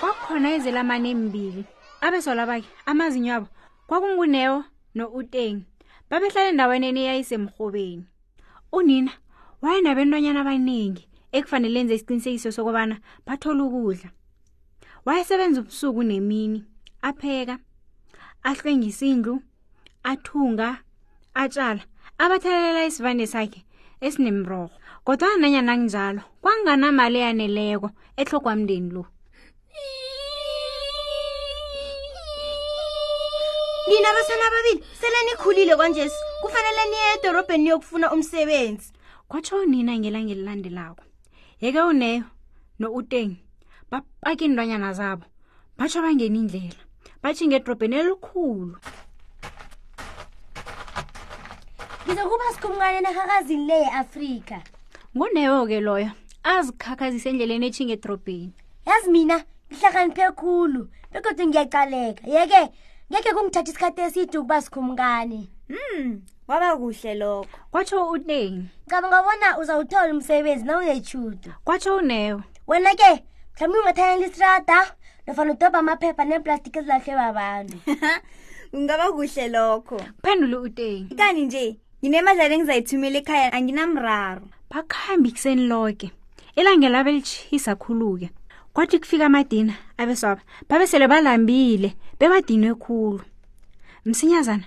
kwakukhona izelamane embili abesola bakhe amazinyo abo kwakungunewo no-uteng babehlala endaweni eni eyayisemrhobeni unina wayenabentwanyana abaningi ekufanele enze isiqinisekiso sokubana bathola ukudla wayesebenza ubusuku nemini apheka ahlwengisa indlu athunga atshala abathelelela isivande sakhe esinemrogo kodwana nanyana kunjalo kwanganamali eyaneleko ehlogwa mndeni lo nina abasana ababili sele nikhulile kwanjesi kufanele niye edorobheni niyokufuna umsebenzi kwatsho nina ngelangelilandelako yeke uneyo no-uteng bapaka iintwanyana zabo batsho bangena indlela batshinga edrobheni elikhulu ngizokuba sikhumkane enarhakazini le ye-afrika nguneyo-ke loyo azikhakhazisa endleleni etshinga edrobheni yazi mina ngihlakaniphe khulu bekodwa ngiyacaleka yeke ngekhe kungithatha isikhathi eside ukuba sikhumkane um kwaba kuhle lokho kwatsho uneni cabanga bona uzawuthola umsebenzi na unetshudo kwatsho unewe wena ke mhlawumbe ungathanyela isirada nofana udobha amaphepha neeplastiki ezilahlwe babantu kungaba kuhle lokho phendule uteni kanti nje nginemadlala engizayithumela ekhaya anginamraro bakhambi ikuseni loke ilanga labe litshisa khulu-ke kwathi kufika amadina abeswaba babe sele balambile bebadinwe khulu msinyazana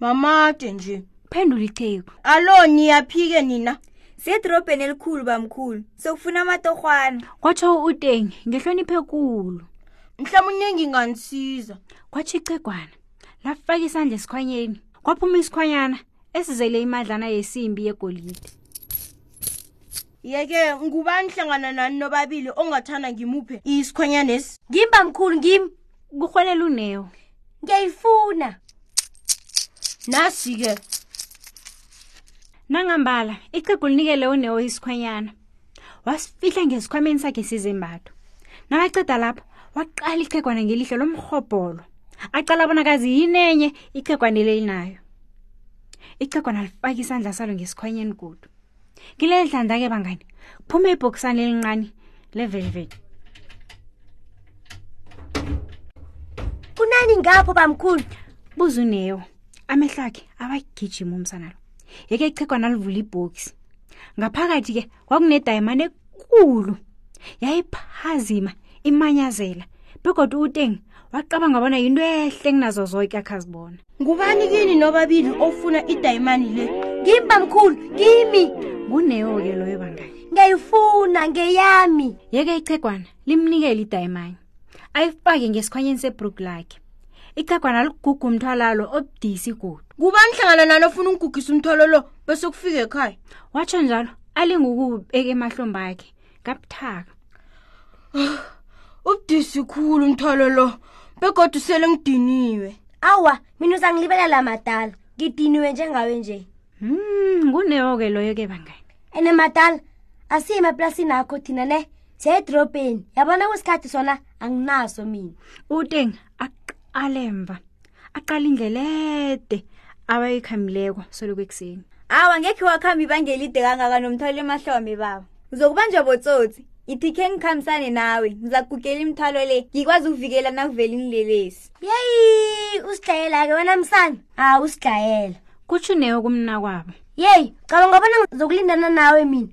mamade nje phendula itheku alo niyaphike nina sedrobheni elikhulu bamkhulu sokufuna amatorhwana kwatsho uteng ngehlonipho ekulu mhlawumunye nginganisiza kwatsho icegwana lafaka isandla esikhwanyeni kwaphuma isikhwanyana esizele imadlana yesimbi yegolide yeke ngubani hlangana nani nobabili ongathanda ngimuphe isikhwanyanesi ngimi bamkhulu ngimi kurhwelela unewo ngiyayifuna nasi-ke nangambala icegu linikele unewo isikhwanyana wasifihla ngesikhwameni sakhe sizembatho nakaceda lapho waqala ichegwana ngelihlo lomrhobholo acala bona kazi yini enye ichegwana elelinayo ichegwana lifake isandla salo ngesikhwanyeni kudu ngileli hlanza-ke bangani phuma ibhokisane elincane levelvet kunani ngapho bamkhulu buza unewo amehlo akhe abagijima umsana lo yeke ichegwana livula ibhokisi ngaphakathi-ke kwakunedayimani ekulu yayiphazima imanyazela begodwa utengi wacabanga bona yinto ehle nginazo zoke akhazibona ngubani kini nobabili ofuna idayimani le kimi bamkhulu kimi nguneyo-ke loyo bangani ngiyayifuna ngeyami yeke ichegwana limnikele idayimani ayifake ngesikhwanyeni sebrook lakhe ichegwana ligugu umthwalalo obudisi kude ngubani hlangana nalo ofuna ungigugisa umthwalo lo bese kufika ekhaya watsho njalo alingukuwubeka emahlomba akhe kabuthaka ubudisi khulu umthwalo lo begodwa usele ngidiniwe awa mina uzangilibelela madala ngidiniwe njengawe nje hmm ngunewo-ke loyo-ke bangani ene madala asiye emaplasini akho thina ne siyedrobheni yabona kwesikhathi sona anginaso mina uteng aqalemva aqala indlelede abayikhambuleko soloku ekuseni awa ngekhe wakhamba ibanga elide kangaka nomthwalo emahlome baba uzokubanjwa botsotsi ithi khe ngikhambisane nawe ngizakugugela imithwalo le ngikwazi ukuvikela nakuvela inilelesi yeyi usidlayela-ke wena msana hawu ah, usidlayela kutsho newe kumnakwabo yeyi cabanga bona ngizokulindana nawe mina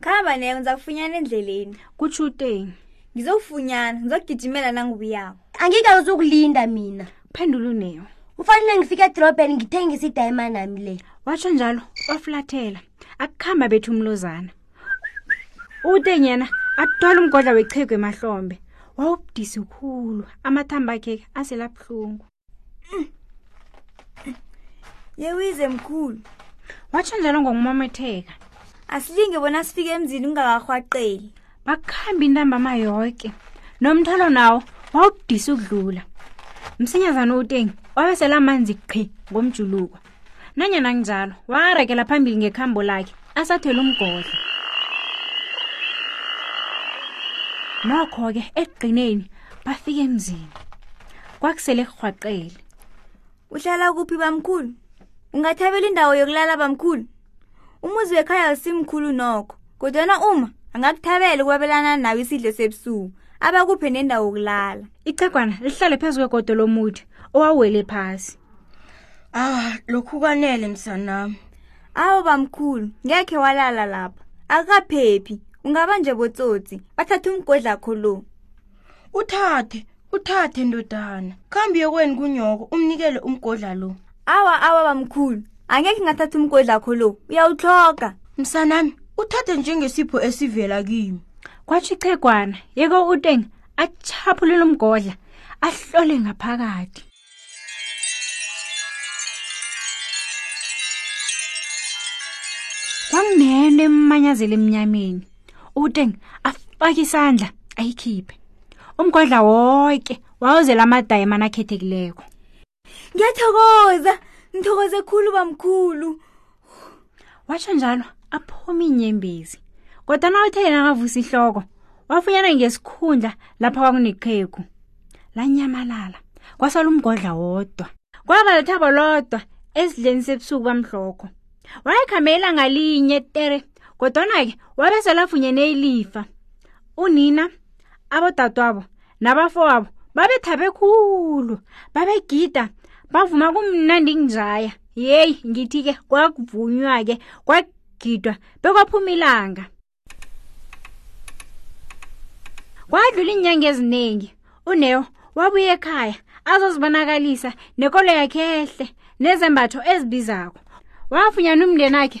khamba neko ngizakufunyana endleleni kutsho uteni ngizokufunyana ngizokugijimela nangibuyako angike uzokulinda mina phendula uneyo ufanele ngifike edrobheni ngithengise idayimani ami le watsho njalo wafulathela akukhamba bethu umlozana utenyana athwala umgodla wechegu emahlombe wawubudisi khulu amathambo akhe aselabuhlungu yewize mkhulu watsho njalo ngokumametheka asilinge bona sifike emzini ungakahwaqeli bakuhamba intambama yoke nomthwalo nawo wawubudisa ukudlula msinyazana utengi wabe selamanzi qhi ngomjuluko nanyana kunjalo warakela phambili ngekhambo lakhe asathwele umgodla nokho-ke ekugcineni bafike emzini kwakusele kurhwaqele uhlala kuphi bamkhulu ungathabela indawo yokulala bamkhulu umuzi wekhaya usimkhulu nokho kodwana uma angakuthabela ukwabelana nawe isidlo sebusuku abakuphe nendawo yokulala ichegwana lihlale phezu kwegodo lomuthi owawele phasi ah lokhu kwanele msanami awu bamkhulu ngekhe walala lapha akukaphephi ungaba nje botsotsi bathatha umgodla kho lo uthathe uthathe ndodana khambi yokweni kunyoko umnikele umgodla lo awa awa bamkhulu angekhe ngathatha umgodla kho lo uyawuhloga msanami uthathe njengesipho esivela kimi kwatsho ichegwana yeke uteng achaphulele umgodla ahlole ngaphakathi kwangena emanyazela emnyameni uteng afake isandla ayikhiphe umgodla wonke wawuzela amadayimani akhethekileko ngiyathokoza ngithokoze khulu bamkhulu watsho njalo aphuma iinyembezi kodwa na uthe yena akavusa ihloko wafunyana ngesikhundla lapha kwakuneqhegu lanyamalala kwasala umgodla wodwa kwaba lethabo lodwa esidleni sebusuku bamhlokho wayekhamela ngalinye tere kodwana-ke wabe selafunyene ilifa unina abodadwabo nabafowabo babethabe khulu babegida bavuma kumnandi nginjaya yeyi ngithi-ke kwakuvunywa-ke kwagidwa bekwaphuma ilanga kwadlula iinyanga eziningi uneo wabuye ekhaya azozibonakalisa nekolo yakhe ehle nezembatho ezibizako wafunyana umndeni akhe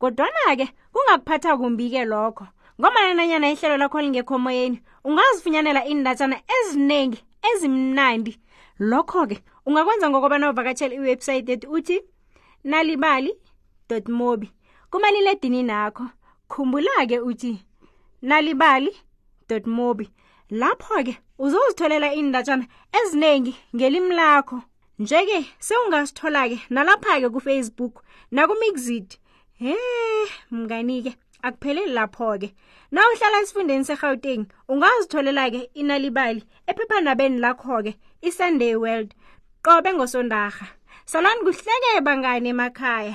kodwana-ke kungakuphatha kumbi-ke lokho ngomana nanyana ihlelo lakho lingekho moyeni ungazifunyanela iindatshana eziningi ezimnandi lokho-ke ungakwenza ngokobana uvakatshela iwebhsayithi yethu uthi nalibali mobi kumaliledini nakho khumbula-ke uthi nalibali mobi lapho-ke uzozitholela iindatshana eziningi ngelimi lakho njeke sewungasithola-ke nalapha-ke kufacebook nakumixid he mnganike akupheleli lapho-ke na uhlala esifundeni serhawuteng ungazitholela-ke inalibali ephephandabeni lakho-ke isunday world qobe ngosondarha salani kuhleke bangane emakhaya